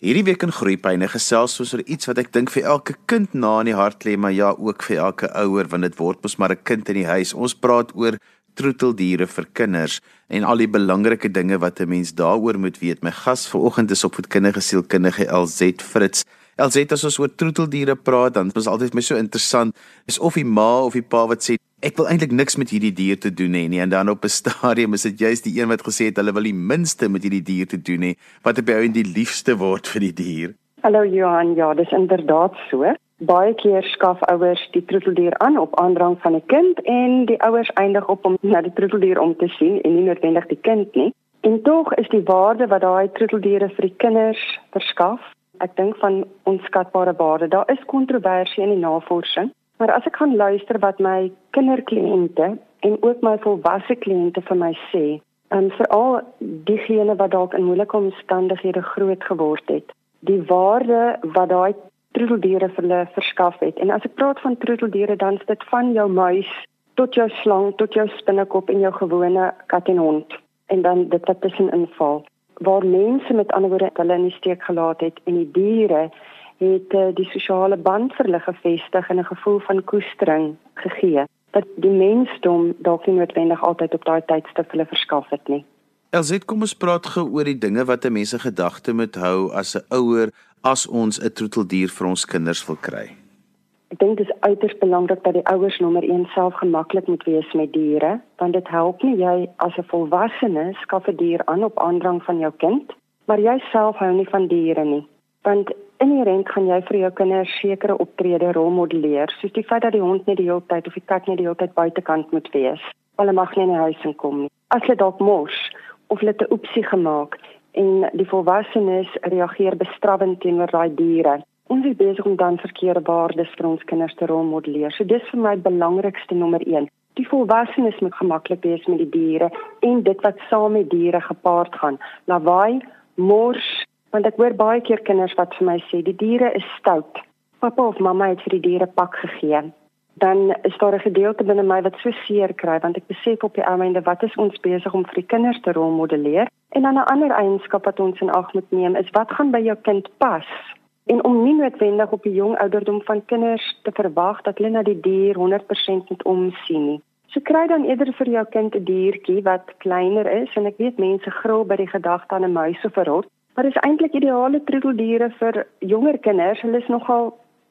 Hierdie week in Groepyne gesels ons oor iets wat ek dink vir elke kind na in die hart lê, maar ja, ook vir elke ouer want dit word mos maar 'n kind in die huis. Ons praat oor troeteldiere vir kinders en al die belangrike dinge wat 'n mens daaroor moet weet. My gas vanoggend is opvoedkundige sielkundige LZ Fritz. LZ as ons oor troeteldiere praat, dan is altyd my so interessant, is of die ma of die pa wat sê ek wil eintlik niks met hierdie dier te doen hê nie en dan op 'n stadium is dit juist die een wat gesê het hulle wil die minste met hierdie dier te doen hê wat by ou die liefste word vir die dier. Hallo Johan, ja, dis inderdaad so. Baie keer skaf ouers die troeteldier aan op aandrang van 'n kind en die ouers eindig op om na die troeteldier om te sien en nie noodwendig die kind nie. En tog is die waarde wat daai troeteldiere vir die kinders verskaf, ek dink van onskatbare waarde. Daar is kontroversie in die navorsing Maar as ek gaan luister wat my kinderkliënte en ook my volwasse kliënte vir my sê, en veral diegene wat dalk in moeilike omstandighede groot geword het, die waarde wat daai troeteldiere vir hulle verskaf het. En as ek praat van troeteldiere dan is dit van jou muis tot jou slang, tot jou spinnekop en jou gewone kat en hond en dan dit wat tussen inval. Waar mense met ander woorde hulle in die steek gelaat het en die diere het uh, die sosiale band vir hulle gevestig en 'n gevoel van koestering gegee dat die mensdom dalk nie noodwendig altyd op daai tydstip hulle verskaf het nie. Elsit, kom ons praat gou oor die dinge wat 'n mens se gedagte moet hou as 'n ouer as ons 'n troeteldier vir ons kinders wil kry. Ek dink dit is uiters belangrik dat die ouers nommer 1 self gemaklik moet wees met diere, want dit help nie jy as 'n volwassene skaf 'n dier aan op aandrang van jou kind, maar jy self hou nie van diere nie. Want inherent gaan jy vir jou kinders sekere optrede rolmodelleer, soos die feit dat die hond nie die hele tyd of die kat nie die hele tyd buitekant moet wees. Hulle mag nie in die huis inkom nie. As hulle dalk mors of hulle te oepsie gemaak en die volwassenes reageer bestraffend teenoor daai diere. Ons is besig om dan verkeerde waardes vir ons kinders te rolmodelleer. So dis vir my belangrikste nommer 1. Die volwassenes moet gemaklik wees met die diere en dit wat saam met diere gepaard gaan. Lawaai, mors, Want ek hoor baie keer kinders wat vir my sê die diere is stout. Pappa of mamma het vir die diere pak gegee. Dan is daar 'n gedeelte binne my wat so seer kry want ek besef op die einde wat is ons besig om vir die kinders te rolmodelleer en dan 'n ander eienskap wat ons in ag moet neem is wat gaan by jou kind pas en om nie noodwendig op die jong ouderdom van kinders te verwag dat hulle na die dier 100% moet omsien nie. So kry dan eerder vir jou kind 'n diertjie wat kleiner is en ek weet mense gril by die gedagte aan 'n muis of 'n rot, Maar is eintlik ideale troeteldiere vir jonger kinders. Hulle is nogal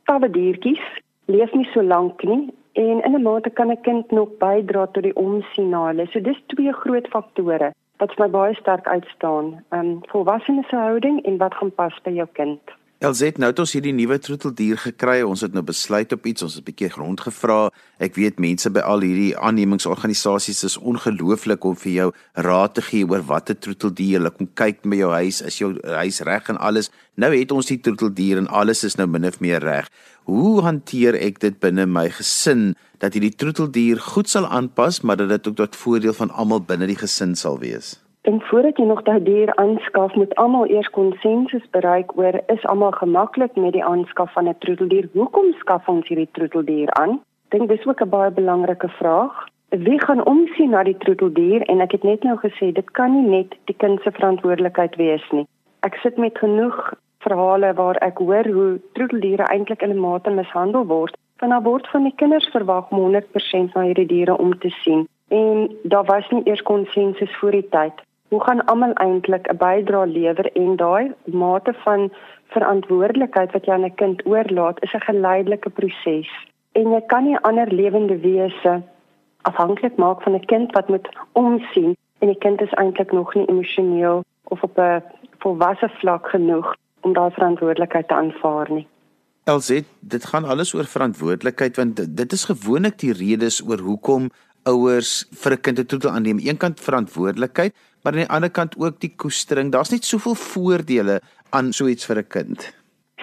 tawwe diertjies, leef nie so lank nie en in 'n mate kan 'n kind nog bydra tot die omsien na hulle. So dis twee groot faktore wat vir my baie sterk uitstaan. Ehm um, volwassene se houding en wat gaan pas by jou kind. LZ nou het ons hierdie nuwe troeteldier gekry. Ons het nou besluit op iets. Ons het 'n bietjie rondgevra. Ek weet mense by al hierdie aannemingsorganisasies is ongelooflik om vir jou raad te gee oor watter troeteldier hulle kom kyk by jou huis. Is jou huis reg en alles? Nou het ons die troeteldier en alles is nou min of meer reg. Hoe hanteer ek dit binne my gesin dat hierdie troeteldier goed sal aanpas, maar dat dit ook tot voordeel van almal binne die gesin sal wees? En voordat jy nog daai dier aanskaf, moet almal eers konsensus bereik oor is almal gemaklik met die aanskaf van 'n troeteldier. Hoekom skaf ons hierdie troeteldier aan? Dink dis ook 'n baie belangrike vraag. Wie gaan omsien na die troeteldier? En ek het net nou gesê dit kan nie net die kind se verantwoordelikheid wees nie. Ek sit met genoeg verhale waar ek hoor hoe troeteldiere eintlik in 'n mate mishandel word. Van daar word van die kinders verwag om 100% na hierdie diere om te sien. En daar was nie eers konsensus voor die tyd hoe gaan almal eintlik 'n bydrae lewer en daai mate van verantwoordelikheid wat jy aan 'n kind oorlaat is 'n geleidelike proses en jy kan nie ander lewende wese afhanklik maak van 'n kind wat moet omsien en die kind is eintlik nog nie emosioneel of op 'n volwasse vlak genoeg om daai verantwoordelikheid te aanvaar nie. LZ, dit gaan alles oor verantwoordelikheid want dit is gewoonlik die redes oor hoekom ouers vir 'n kind 'n troetel aanneem. Eenkant verantwoordelikheid, maar aan die ander kant ook die koestering. Daar's net soveel voordele aan so iets vir 'n kind.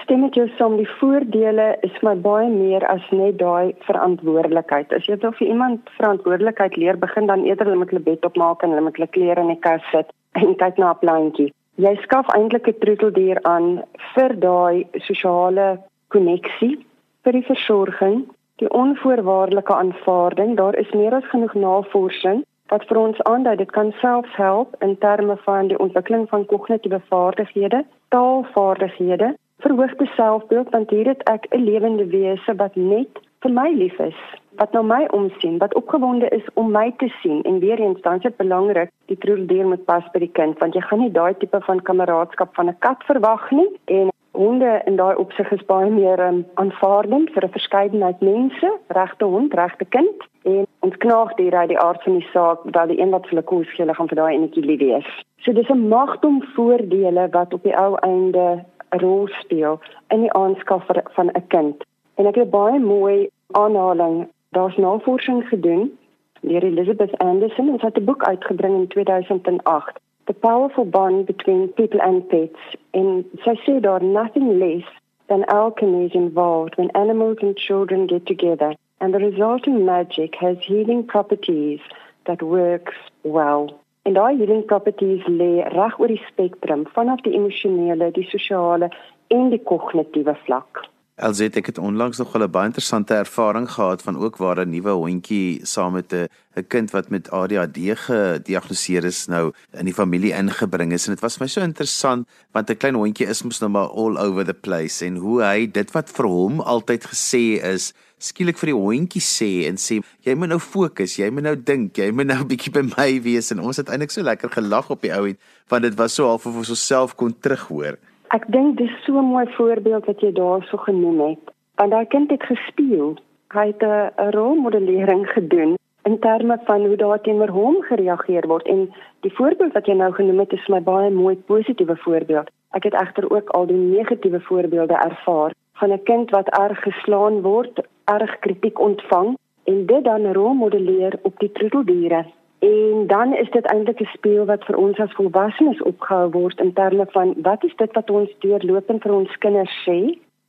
Stem met jou saam, die voordele is maar baie meer as net daai verantwoordelikheid. As jy wil vir iemand verantwoordelikheid leer, begin dan eerder met hulle bed opmaak en hulle met hulle klere in die kas sit en kyk na 'n plantjie. Jy skaf eintlik 'n troeteldier aan vir daai sosiale koneksie, vir die versorging, die onvoorwaardelike aanvaarding. Daar is meer as genoeg navorsing wat vir ons aandui dit kan selfs help in terme van die ontwikkeling van kognitiewe vaardighede taalvaardighede, verhoogde selfbeeld want hier het ek 'n lewende wese wat net vir my lief is, wat na my omsien, wat opgewonde is om my te sien en weer eens dan dit belangrik die troeteldier moet pas by die kind want jy gaan nie daai tipe van kameraadskap van 'n kat verwag nie en honde in daai opsig is baie meer um, aanvaardend vir 'n verskeidenheid mense, regte hond, regte kind en ons knaagdiere uit die aard van die saak dat die een wat hulle kos gee, hulle gaan vir daai enetjie lief wees. So dis 'n magdom voordele wat op die ou einde 'n rol speel in die aanskaf van 'n kind. En ek het baie mooi aanhaling. Daar's navorsing gedoen deur Elizabeth Anderson sy het 'n boek uitgebring in 2008 the powerful bond between people and pets. And so I say there nothing less than alchemy is involved when animals and children get together. And the resulting magic has healing properties that works well. En daai healing properties lê reg oor die spektrum vanaf die emosionele, die sosiale en die kognitiewe vlak. Elzet ek het onlangs nog 'n baie interessante ervaring gehad van ook waar 'n nuwe hondjie saam met 'n kind wat met ADHD gediagnoseer is nou in die familie ingebring is. En dit was vir my so interessant want 'n klein hondjie is mos nou maar all over the place. En hoe hy dit wat vir hom altyd gesê is skielik vir die hondjie sê en sê jy moet nou fokus jy moet nou dink jy moet nou 'n bietjie by my wees. En ons het eintlik so lekker gelag op die ou en want dit was so half of ons osself kon terughoor Ek dink dis so 'n mooi voorbeeld wat jy daarso genoem het. Want daai kind het gespeel. Hy het 'n rolmodellering gedoen in terme van hoe daar teenoor hom gereageer word en die voorbeeld wat jy nou genoem het is vir my baie mooi positiewe voorbeeld. Ek het egter ook al die negatiewe voorbeelde ervaar van 'n kind wat erg geslaan word, erg kritiek ontvang en dit dan rolmodelleer op die troeteldiere. En dan is dit eintlik 'n speel wat vir ons as volwassenes opgehou word in terme van wat is dit wat ons deurlopend vir ons kinders sê?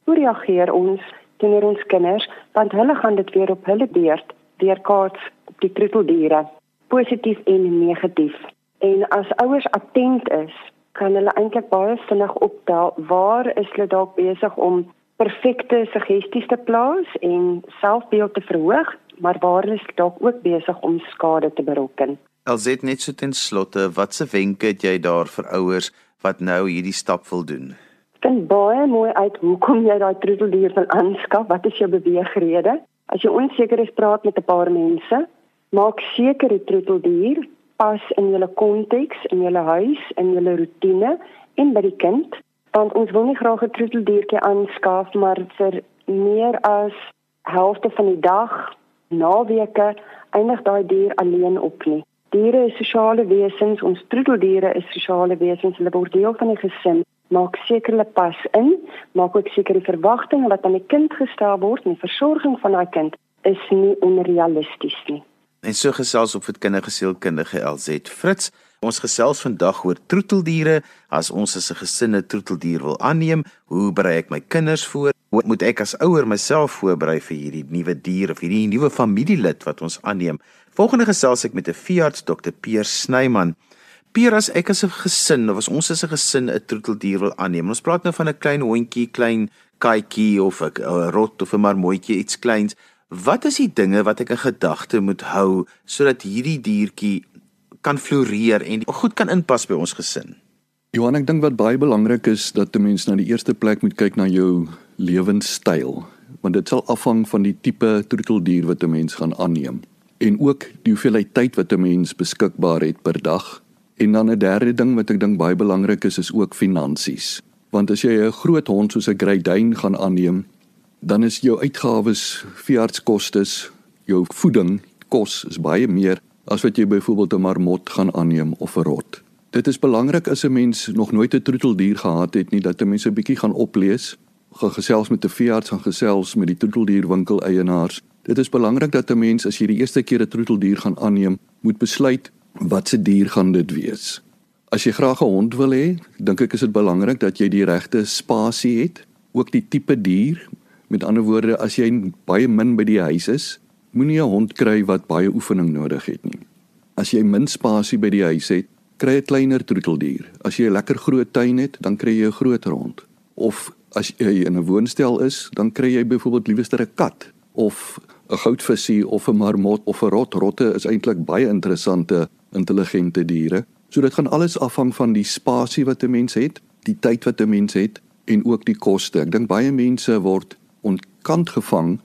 Hoe reageer ons teenoor ons kinders? Want hulle gaan dit weer op hulle beurt weerkaats op die troeteldiere, positief en negatief. En as ouers attent is, kan hulle eintlik baie vinnig optel waar is hulle dalk besig om perfekte suggesties te plaas en selfbeeld te verhoog maar waar is dalk ook besig om skade te berokken. Alsit net so ten slotte, watse wenke het jy daar vir ouers wat nou hierdie stap wil doen? Vind baie mooi uit hoekom jy daai troeteldier wil aanskaf, wat is jou beweegrede? As jy onseker is, praat met 'n paar mense. Maak seker die troeteldier pas in julle konteks, in julle huis, in julle rotine en by die kind, want ons wil nie graag 'n troeteldiertjie aanskaf maar vir meer as helfte van die dag naweke eindig daai dier alleen op nie. Diere is sosiale wesens, ons troeteldiere is sosiale wesens, hulle word deel van die gesin. Maak seker hulle pas in, maak ook seker die verwagtinge wat aan die kind gestel word en die versorging van daai kind is nie onrealisties nie. En so gesels op vir kindergesielkundige LZ Fritz. Ons gesels vandag oor troeteldiere. As ons as 'n gesin 'n troeteldier wil aanneem, hoe berei ek my kinders voor? Hoe moet ek as ouer myself voorberei vir hierdie nuwe dier of hierdie nuwe familielid wat ons aanneem? Volgende gesels ek met 'n veearts, Dr. Peer Snyman. Peer, as ek as 'n gesin of as ons as 'n gesin 'n troeteldier wil aanneem, ons praat nou van 'n klein hondjie, klein katjie of 'n rot of 'n marmotjie, iets kleins. Wat is die dinge wat ek in gedagte moet hou sodat hierdie diertjie kan floreer en goed kan inpas by ons gesin? Johan, ek dink wat baie belangrik is dat 'n mens na die eerste plek moet kyk na jou lewenstyl, want dit sal afhang van die tipe troeteldier wat 'n mens gaan aanneem en ook die hoeveelheid tyd wat 'n mens beskikbaar het per dag. En dan 'n derde ding wat ek dink baie belangrik is, is ook finansies. Want as jy 'n groot hond soos 'n Great Dane gaan aanneem, dan is jou uitgawes, veeartskoste, jou voeding, kos is baie meer as wat jy byvoorbeeld 'n marmot gaan aanneem of 'n rot. Dit is belangrik as 'n mens nog nooit 'n troeteldier gehad het nie dat 'n mens 'n bietjie gaan oplees, gaan gesels met 'n veearts, gaan gesels met die troeteldierwinkel eienaars. Dit is belangrik dat 'n mens as jy die eerste keer 'n troeteldier gaan aanneem, moet besluit watse dier gaan dit wees. As jy graag 'n hond wil hê, dink ek is dit belangrik dat jy die regte spasie het, ook die tipe dier. Met ander woorde, as jy baie min by die huis is, moenie 'n hond kry wat baie oefening nodig het nie. As jy min spasie by die huis het, kry 'n kleiner troeteldier. As jy 'n lekker groot tuin het, dan kry jy 'n groter hond. Of as jy in 'n woonstel is, dan kry jy byvoorbeeld liewer 'n kat of 'n goudvisie of 'n marmot of 'n rot. Rotte is eintlik baie interessante, intelligente diere. So dit gaan alles afhang van die spasie wat 'n mens het, die tyd wat 'n mens het en ook die koste. Ek dink baie mense word ontkant gevang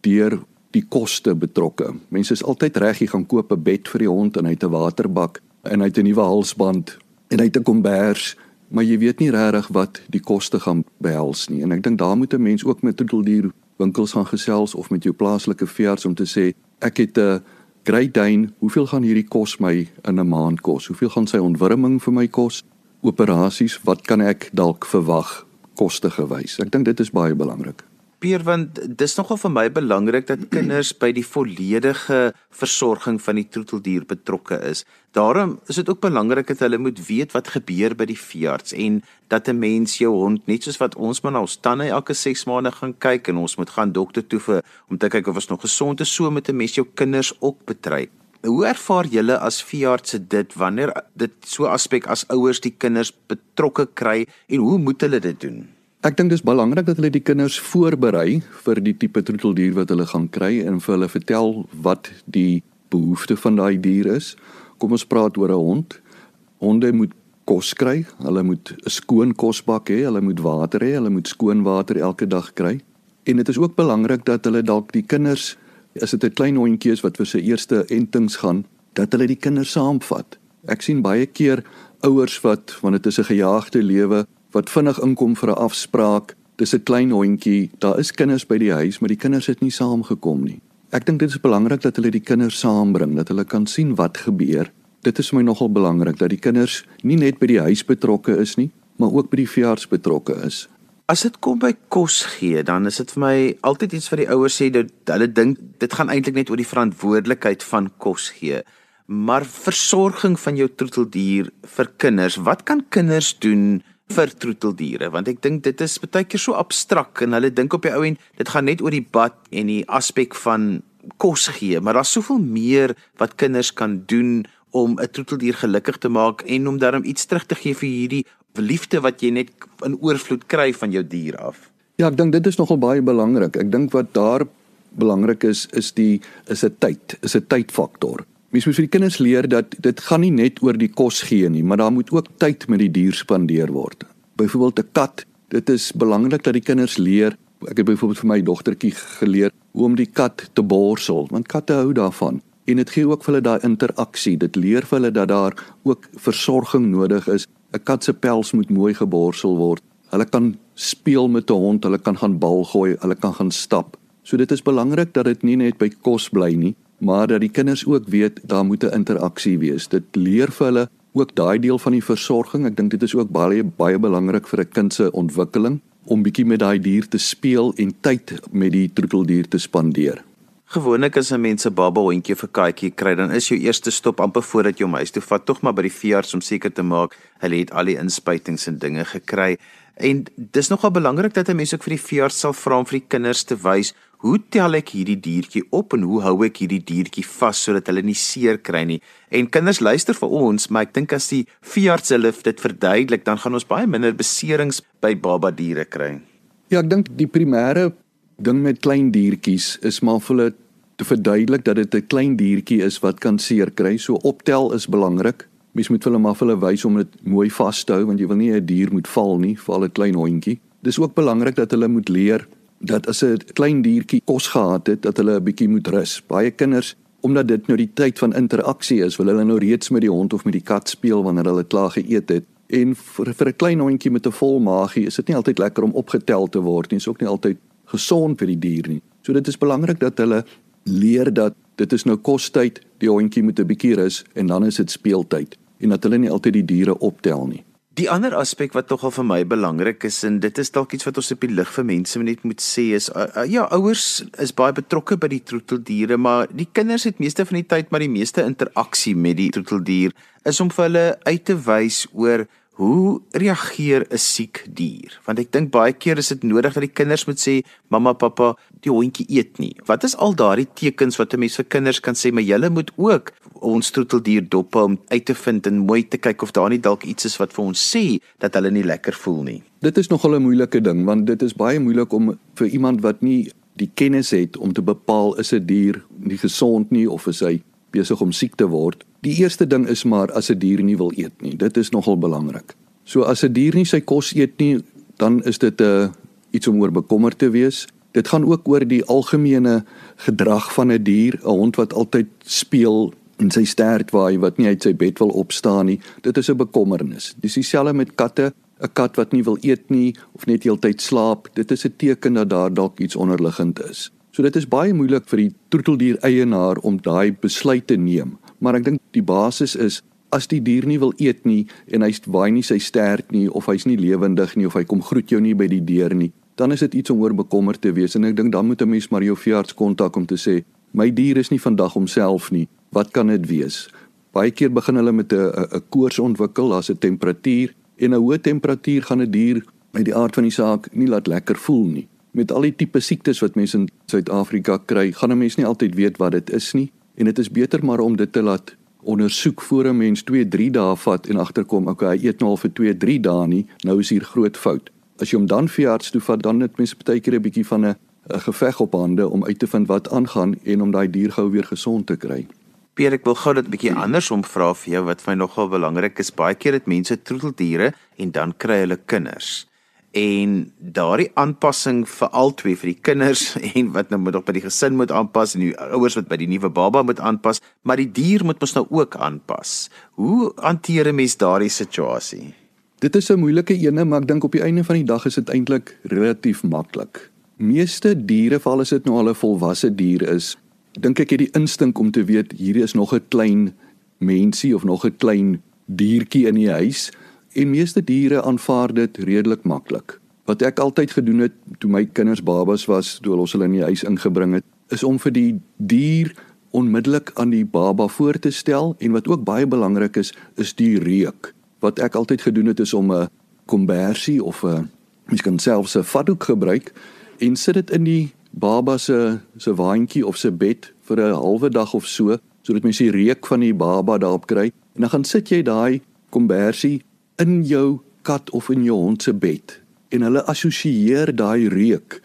deur die koste betrokke. Mense is altyd reg, jy gaan koop 'n bed vir die hond en hy het 'n waterbak en hy het 'n nuwe halsband en hy het 'n kombers, maar jy weet nie regtig wat die koste gaan behels nie. En ek dink daar moet 'n mens ook met troeteldier winkels gaan gesels of met jou plaaslike veearts om te sê ek het 'n Great Dane, hoeveel gaan hierdie kos my in 'n maand kos? Hoeveel gaan sy ontwurming vir my kos? Operasies, wat kan ek dalk verwag koste gewys? Ek dink dit is baie belangrik. Pier want dis nogal vir my belangrik dat kinders by die volledige versorging van die troeteldier betrokke is. Daarom is dit ook belangrik dat hulle moet weet wat gebeur by die veearts en dat 'n mens jou hond net soos wat ons maar na ons tande elke 6 maande gaan kyk en ons moet gaan dokter toe vir om te kyk of ons nog gesond is, so moet 'n mens jou kinders ook betrei. Hoe ervaar julle as veeartse dit wanneer dit so aspek as ouers die kinders betrokke kry en hoe moet hulle dit doen? Ek dink dis belangrik dat hulle die kinders voorberei vir die tipe troeteldier wat hulle gaan kry en vir hulle vertel wat die behoefte van daai dier is. Kom ons praat oor 'n hond. Honde moet kos kry. Hulle moet 'n skoon kosbak hê, hulle moet water hê, hulle moet skoon water elke dag kry. En dit is ook belangrik dat hulle dalk die kinders, as dit 'n klein hondjie is wat vir sy eerste entings gaan, dat hulle die kinders saamvat. Ek sien baie keer ouers wat want dit is 'n gejaagde lewe wat vinnig inkom vir 'n afspraak. Dis 'n klein hondjie. Daar is kinders by die huis, maar die kinders het nie saamgekom nie. Ek dink dit is belangrik dat hulle die kinders saambring, dat hulle kan sien wat gebeur. Dit is vir my nogal belangrik dat die kinders nie net by die huis betrokke is nie, maar ook by die veearts betrokke is. As dit kom by kos gee, dan is dit vir my altyd iets wat die ouers sê dat hulle dink dit gaan eintlik net oor die verantwoordelikheid van kos gee. Maar versorging van jou troeteldier vir kinders, wat kan kinders doen vir troeteldiere want ek dink dit is baie keer so abstrak en hulle dink op die ou en dit gaan net oor die bad en die aspek van kos gee maar daar's soveel meer wat kinders kan doen om 'n troeteldier gelukkig te maak en om daarom iets terug te gee vir hierdie liefde wat jy net in oorvloed kry van jou dier af. Ja, ek dink dit is nogal baie belangrik. Ek dink wat daar belangrik is is die is 'n tyd, is 'n tydfaktor. Mens moet vir die kinders leer dat dit gaan nie net oor die kos gee nie, maar daar moet ook tyd met die dier spandeer word. Byvoorbeeld 'n kat, dit is belangrik dat die kinders leer. Ek het byvoorbeeld vir my dogtertjie geleer hoe om die kat te borsel, want katte hou daarvan. En dit gee ook vir hulle daai interaksie. Dit leer vir hulle dat daar ook versorging nodig is. 'n Kat se pels moet mooi geborsel word. Hulle kan speel met 'n hond, hulle kan gaan bal gooi, hulle kan gaan stap. So dit is belangrik dat dit nie net by kos bly nie, maar dat die kinders ook weet daar moet 'n interaksie wees. Dit leer vir hulle ook daai deel van die versorging. Ek dink dit is ook baie baie belangrik vir 'n kind se ontwikkeling om bietjie met daai dier te speel en tyd met die troeteldier te spandeer. Gewoonlik as 'n mens 'n baba hondjie vir katjie kry, dan is jou eerste stop amper voordat jy hom huis toe vat, tog maar by die veearts om seker te maak hulle het al die inspuitings en dinge gekry. En dis nogal belangrik dat 'n mens ook vir die veearts sal vra om vir die kinders te wys hoe tel ek hierdie diertjie op en hoe hou ek hierdie diertjie vas sodat hulle nie seer kry nie. En kinders luister vir ons, maar ek dink as die veearts hulle dit verduidelik, dan gaan ons baie minder beserings by baba diere kry. Ja, ek dink die primêre ding met klein diertjies is maar vir hulle te verduidelik dat dit 'n klein diertjie is wat kan seer kry. So optel is belangrik. Mens moet hulle maar vir hulle wys om dit mooi vas te hou want jy wil nie 'n dier moet val nie, veral 'n klein hondjie. Dis ook belangrik dat hulle moet leer dat as 'n klein diertjie kos gehad het, dat hulle 'n bietjie moet rus. Baie kinders, omdat dit nou die tyd van interaksie is, wil hulle nou reeds met die hond of met die kat speel wanneer hulle klaar geëet het. En vir vir 'n klein hondjie met 'n vol maagie is dit nie altyd lekker om opgetel te word nie. Dit is ook nie altyd gesond vir die dier nie. So dit is belangrik dat hulle leer dat dit is nou kostyd, die hondjie moet 'n bietjie rus en dan is dit speeltyd en dat hulle nie altyd die diere optel nie. Die ander aspek wat tog al vir my belangrik is en dit is dalk iets wat ons op die lig vir mense net moet sê is uh, uh, ja ouers is baie betrokke by die troeteldiere maar die kinders het meeste van die tyd maar die meeste interaksie met die troeteldier is om vir hulle uit te wys oor Hoe reageer 'n siek dier? Want ek dink baie keer is dit nodig dat die kinders moet sê, "Mamma, pappa, die hondjie eet nie." Wat is al daardie tekens wat 'n mens vir kinders kan sê, "Maar julle moet ook ons troeteldier dop hou om uit te vind en mooi te kyk of daar nie dalk iets is wat vir ons sê dat hulle nie lekker voel nie." Dit is nogal 'n moeilike ding, want dit is baie moeilik om vir iemand wat nie die kennis het om te bepaal is 'n dier nie gesond nie of is hy besig om siek te word Die eerste ding is maar as 'n dier nie wil eet nie. Dit is nogal belangrik. So as 'n dier nie sy kos eet nie, dan is dit 'n uh, iets om oor bekommerd te wees. Dit gaan ook oor die algemene gedrag van 'n dier, 'n hond wat altyd speel en sy stert waai wat nie uit sy bed wil opstaan nie. Dit is 'n bekommernis. Dis dieselfde met katte. 'n Kat wat nie wil eet nie of net heeltyd slaap, dit is 'n teken dat daar dalk iets onderliggend is. So dit is baie moeilik vir die troeteldier eienaar om daai besluit te neem. Maar ek dink die basis is as die dier nie wil eet nie en hy waai nie sy stert nie of hy's nie lewendig nie of hy kom groet jou nie by die deur nie, dan is dit iets om oor bekommerd te wees en ek dink dan moet 'n mens maar jou veearts kontak om te sê my dier is nie vandag homself nie. Wat kan dit wees? Baie keer begin hulle met 'n 'n koors ontwikkel. Daar's 'n temperatuur en 'n hoë temperatuur gaan 'n dier met die aard van die saak nie laat lekker voel nie. Met al die tipe siektes wat mense in Suid-Afrika kry gaan 'n mens nie altyd weet wat dit is nie. En dit is beter maar om dit te laat ondersoek voor 'n mens 2 3 dae vat en agterkom okay hy eet nou al vir 2 3 dae nie. Nou is hier groot fout. As jy hom dan veearts toe vat, dan het mense baie keer 'n bietjie van 'n geveg op hande om uit te vind wat aangaan en om daai dier gou weer gesond te kry. Pierre, ek wil gou dit 'n bietjie andersom vra vir jou wat vir my nogal belangrik is. Baie keer het mense troeteldiere en dan kry hulle kinders. En daardie aanpassing vir albei vir die kinders en wat nou moet op by die gesin moet aanpas en die ouers wat by die nuwe baba moet aanpas, maar die dier moet mos nou ook aanpas. Hoe hanteer 'n mens daardie situasie? Dit is 'n moeilike ene, maar ek dink op die einde van die dag is dit eintlik relatief maklik. Meeste diere, veral as dit nou al 'n volwasse dier is, dink ek het die instink om te weet hier is nog 'n klein mensie of nog 'n klein diertjie in die huis en meeste diere aanvaar dit redelik maklik. Wat ek altyd gedoen het toe my kinders babas was, toe ons hulle in die huis ingebring het, is om vir die dier onmiddellik aan die baba voor te stel en wat ook baie belangrik is, is die reuk wat ek altyd gedoen het is om 'n kombersie of 'n mens kan selfs 'n vatdoek gebruik en sit dit in die baba se se waantjie of se bed vir 'n halwe dag of so sodat mens die reuk van die baba daarop kry en dan gaan sit jy daai kombersie in jou kat of in jou hond se bed en hulle assosieer daai reuk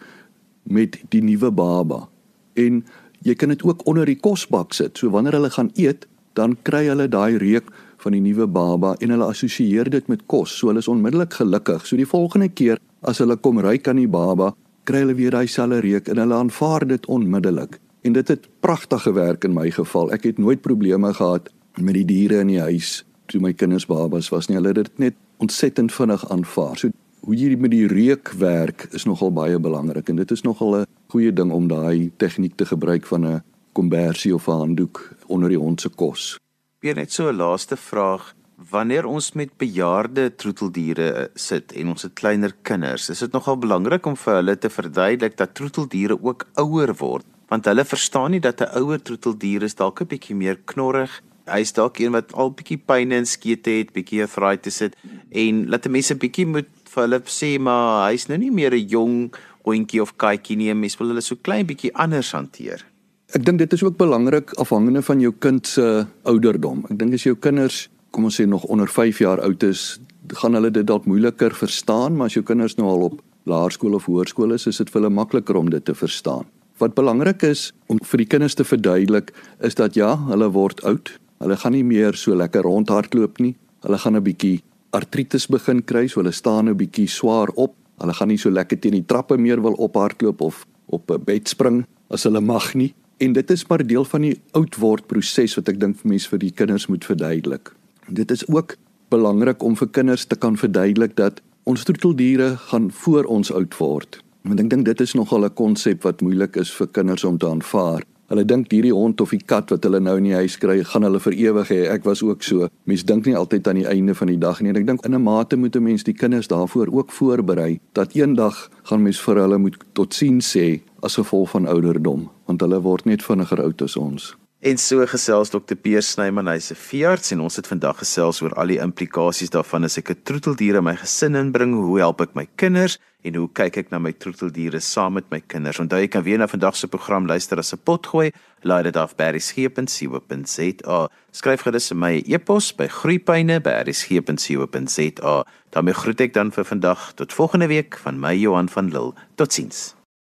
met die nuwe baba en jy kan dit ook onder die kosbak sit so wanneer hulle gaan eet dan kry hulle daai reuk van die nuwe baba en hulle assosieer dit met kos. So hulle is onmiddellik gelukkig. So die volgende keer as hulle kom ruik aan die baba, kry hulle weer daai selfe reuk en hulle aanvaar dit onmiddellik. En dit het pragtig gewerk in my geval. Ek het nooit probleme gehad met die diere in die huis toe my kinders babas was nie. Hulle het dit net ontsettend vinnig aanvaar. So hoe jy met die reuk werk is nogal baie belangrik en dit is nogal 'n goeie ding om daai tegniek te gebruik van 'n kombersie of 'n handdoek onder die hond se kos. Weer net so 'n laaste vraag. Wanneer ons met bejaarde troeteldiere sit en ons het kleiner kinders, is dit nogal belangrik om vir hulle te verduidelik dat troeteldiere ook ouer word, want hulle verstaan nie dat 'n ouer troeteldier is dalk 'n bietjie meer knorrig. Hy's dalk een wat al bietjie pyn en skete het, bietjie arthritis het en laat mense bietjie moet vir hulle sê maar hy's nou nie meer 'n jong hondjie of katjie nie, mens wil hulle so klein bietjie anders hanteer. Ek dink dit is ook belangrik afhangende van jou kind se ouderdom. Ek dink as jou kinders, kom ons sê nog onder 5 jaar oud is, gaan hulle dit dalk moeiliker verstaan, maar as jou kinders nou al op laerskool of hoërskool is, is dit vir hulle makliker om dit te verstaan. Wat belangrik is om vir die kinders te verduidelik, is dat ja, hulle word oud. Hulle gaan nie meer so lekker rondhardloop nie. Hulle gaan 'n bietjie artritis begin kry, so hulle staan 'n bietjie swaar op. Hulle gaan nie so lekker teen die trappe meer wil ophardloop of op 'n bed spring as hulle mag nie. En dit is maar deel van die oudword proses wat ek dink vir mense vir die kinders moet verduidelik. Dit is ook belangrik om vir kinders te kan verduidelik dat ons troeteldiere gaan voor ons oud word. Want ek dink dit is nogal 'n konsep wat moeilik is vir kinders om te aanvaar. Hulle dink hierdie hond of die kat wat hulle nou in die huis kry, gaan hulle vir ewig hê. Ek was ook so. Mense dink nie altyd aan die einde van die dag nie. En ek dink in 'n mate moet 'n mens die kinders daarvoor ook voorberei dat eendag gaan mens vir hulle moet totsiens sê as gevolg van ouderdom want hulle word net vinniger oud as ons. En so gesels Dr. Peer Snyman, hy's 'n veearts en ons het vandag gesels oor al die implikasies daarvan as ek 'n troeteldier in my gesin inbring, hoe help ek my kinders en hoe kyk ek na my troeteldiere saam met my kinders? Onthou jy kan weer na vandag se program luister as 'n potgooi, laai dit af by berriesgep.co.za. Skryf gerus vir my e-pos by groeipyne@berriesgep.co.za. daarmee groet ek dan vir vandag tot volgende week van my Johan van Lille. Totsiens.